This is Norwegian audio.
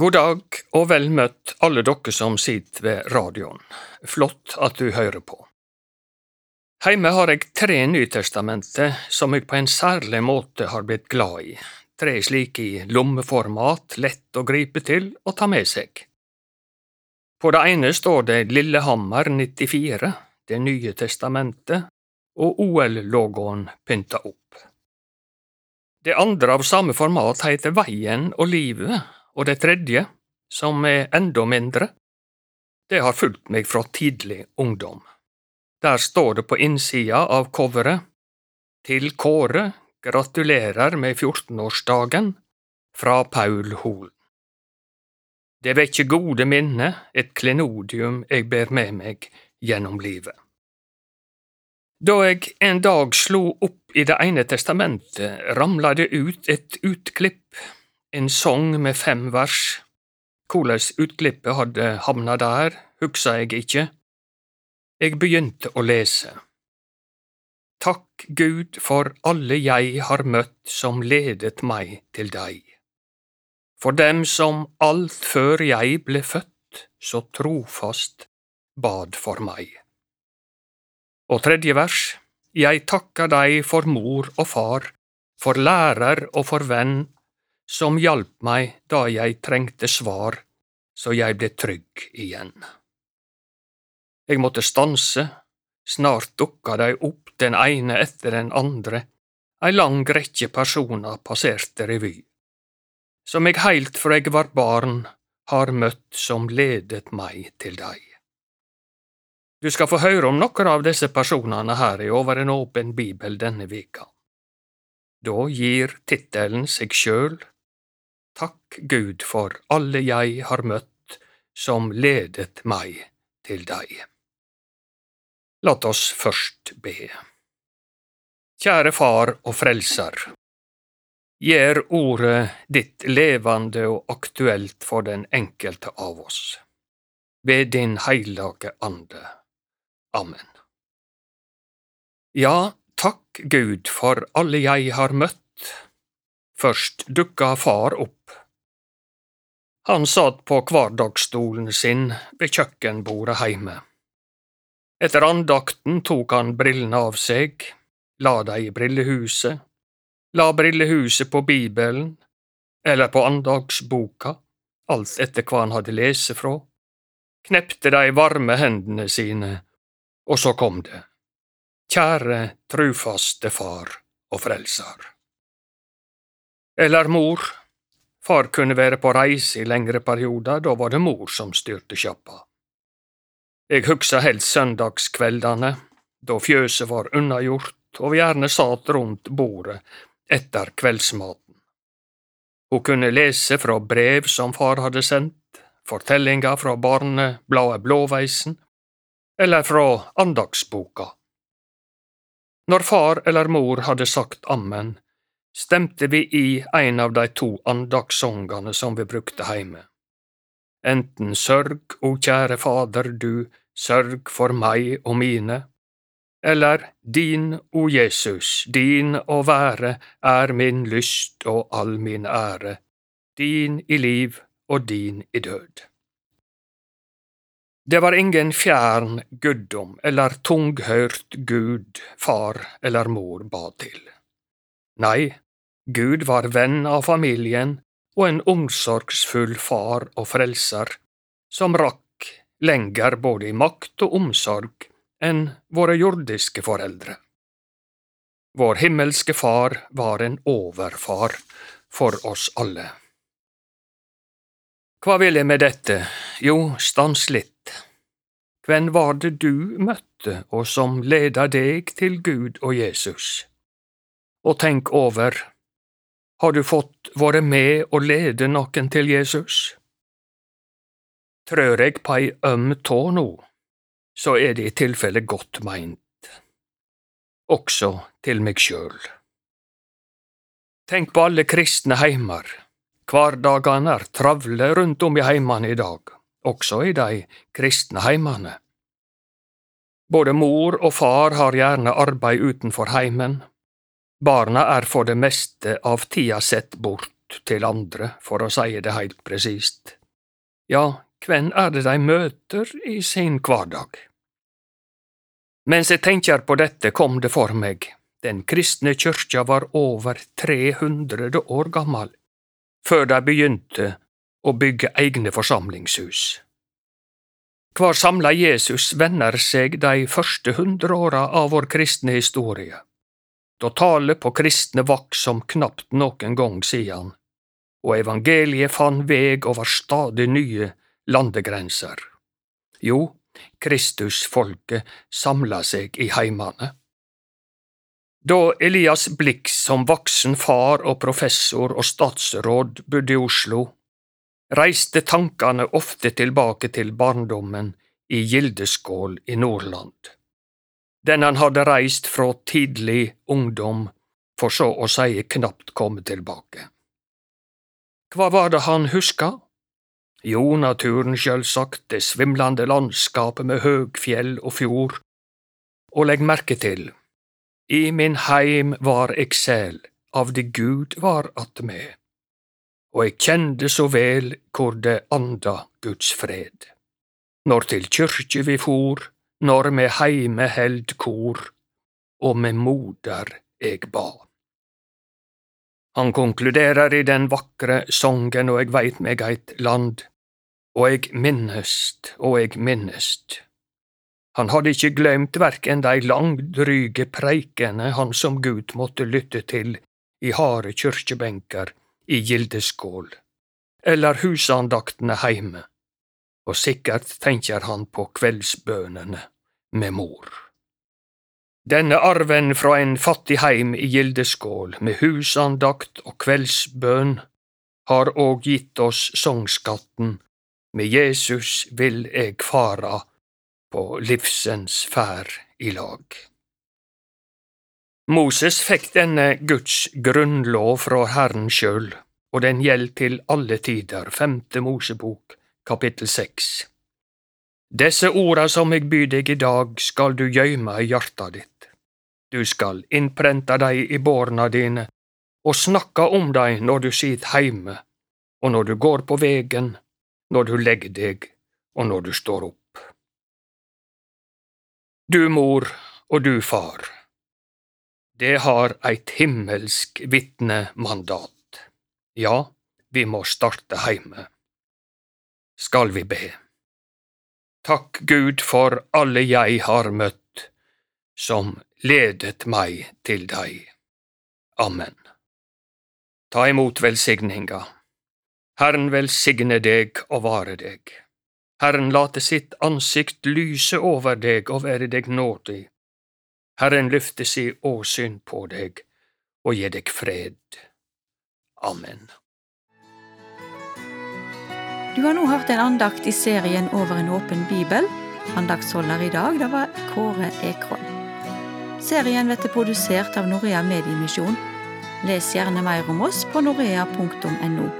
God dag og vel møtt alle dere som sitter ved radioen. Flott at du hører på. Heime har jeg tre Nytestamenter som jeg på en særlig måte har blitt glad i, tre slike i lommeformat, lett å gripe til og ta med seg. På det ene står det Lillehammer 94, Det nye testamentet, og OL-logoen pynta opp. Det andre av samme format heter Veien og livet, og det tredje, som er enda mindre, det har fulgt meg fra tidlig ungdom. Der står det på innsida av coveret Til Kåre, gratulerer med 14-årsdagen, fra Paul Holen. Det vekker gode minner, et klenodium jeg ber med meg gjennom livet. Da jeg en dag slo opp i Det ene testamentet, ramla det ut et utklipp, en song med fem vers. Hvordan utklippet hadde havna der, hugsa jeg ikke. Jeg begynte å lese. Takk Gud for alle jeg har møtt som ledet meg til deg. For dem som alt før jeg ble født, så trofast bad for meg. Og tredje vers, Jeg takker deg for mor og far, for lærer og for venn, som hjalp meg da jeg trengte svar, så jeg ble trygg igjen. Jeg måtte stanse, snart dukka de opp den ene etter den andre, ei lang rekke personer passerte revy som jeg heilt fra jeg var barn har møtt som ledet meg til deg. Du skal få høre om noen av disse personene her i Over en åpen bibel denne veka. Da gir tittelen seg sjøl Takk Gud for alle jeg har møtt som ledet meg til deg. La oss først be. Kjære Far og Frelser. Gjør ordet ditt levende og aktuelt for den enkelte av oss. Ved din heilage ande. Amen. Ja, takk Gud for alle jeg har møtt. Først dukka far opp. Han satt på hverdagsstolen sin ved kjøkkenbordet heime. Etter andakten tok han brillene av seg, la dei i brillehuset, la brillehuset på Bibelen eller på andagsboka, alt etter hva han hadde lese fra, knepte de varme hendene sine, og så kom det, kjære, trufaste far og frelser. Eller mor, far kunne være på reise i lengre perioder, da var det mor som styrte sjappa. Jeg hugsa helst søndagskveldene, da fjøset var unnagjort og vi gjerne satt rundt bordet etter kveldsmaten. Hun kunne lese fra brev som far hadde sendt, fortellinger fra barnebladet Blåveisen, eller fra andagsboka. Når far eller mor hadde sagt ammen, stemte vi i en av de to andagssongene som vi brukte heime. Enten Sørg, o kjære Fader, du, sørg for meg og mine, eller Din, o Jesus, din å være er min lyst og all min ære, din i liv og din i død. Det var ingen fjern guddom eller tunghørt Gud far eller mor ba til. Nei, Gud var venn av familien og en omsorgsfull far og frelser, som rakk lenger både i makt og omsorg enn våre jordiske foreldre. Vår himmelske Far var en overfar for oss alle. Hva vil jeg med dette? Jo, stans litt. Hvem var det du møtte og som leda deg til Gud og Jesus? Og tenk over, har du fått være med og lede noen til Jesus? Trør jeg på ei øm tå nå? så er det i tilfelle godt meint, også til meg sjøl. Tenk på alle kristne heimar. hverdagene er travle rundt om i heimene i dag, også i de kristne heimene. Både mor og far har gjerne arbeid utenfor heimen. Barna er for det meste av tida sett bort, til andre, for å si det heilt presist. Ja, hvem er det de møter i sin hverdag? Mens jeg tenker på dette, kom det for meg, den kristne kyrkja var over 300 år gammel, før de begynte å bygge egne forsamlingshus. Hvar samla Jesus venner seg de første hundre åra av vår kristne historie, da tale på kristne vaks som knapt noen gang sidan, og evangeliet fann veg over stadig nye landegrenser. Jo, Kristusfolket samla seg i heimane. Da Elias Blix som voksen far og professor og statsråd bodde i Oslo, reiste tankene ofte tilbake til barndommen i Gildeskål i Nordland. Den han hadde reist fra tidlig ungdom, for så å si knapt komme tilbake. Hva var det han huska? Jo, naturen, sjølvsagt, det svimlande landskapet med høgfjell og fjord. Og legg merke til, i min heim var eg sel, av det Gud var attmed og eg kjende så vel hvor det anda Guds fred. Når til kyrkje vi for, når me heime held kor, og med moder eg ba. Han konkluderer i den vakre songen Og eg veit meg eit land, og eg minnest, og eg minnest. Han hadde ikkje gløymt verken dei langdryge preikene han som Gud måtte lytte til i harde kyrkjebenker i Gildeskål, eller husandaktene heime, og sikkert tenker han på kveldsbønene med mor. Denne arven fra en fattig heim i Gildeskål med husandakt og kveldsbøn har òg gitt oss sangskatten Med Jesus vil eg fara på livsens ferd i lag. Moses fikk denne Guds grunnlov fra Herren sjøl, og den gjeld til alle tider, femte Mosebok, kapittel seks. Desse orda som eg byr deg i dag, skal du gøyme i hjarta ditt. Du skal innprenta dei i borna dine, og snakka om dei når du sit heime, og når du går på vegen, når du legger deg, og når du står opp. Du mor og du far det har eit himmelsk vitnemandat. Ja, vi må starte heime. Skal vi be. Takk Gud for alle jeg har møtt, som ledet meg til deg. Amen. Ta imot velsigninga. Herren velsigne deg og vare deg. Herren late sitt ansikt lyse over deg og være deg nådig. Herren løfte si åsyn på deg og gi deg fred. Amen. Du har nå hørt en andakt i serien Over en åpen bibel. Andaktsholder i dag, det var Kåre Ekroll. Serien blir produsert av Norea Mediemisjon. Les gjerne mer om oss på norea.no.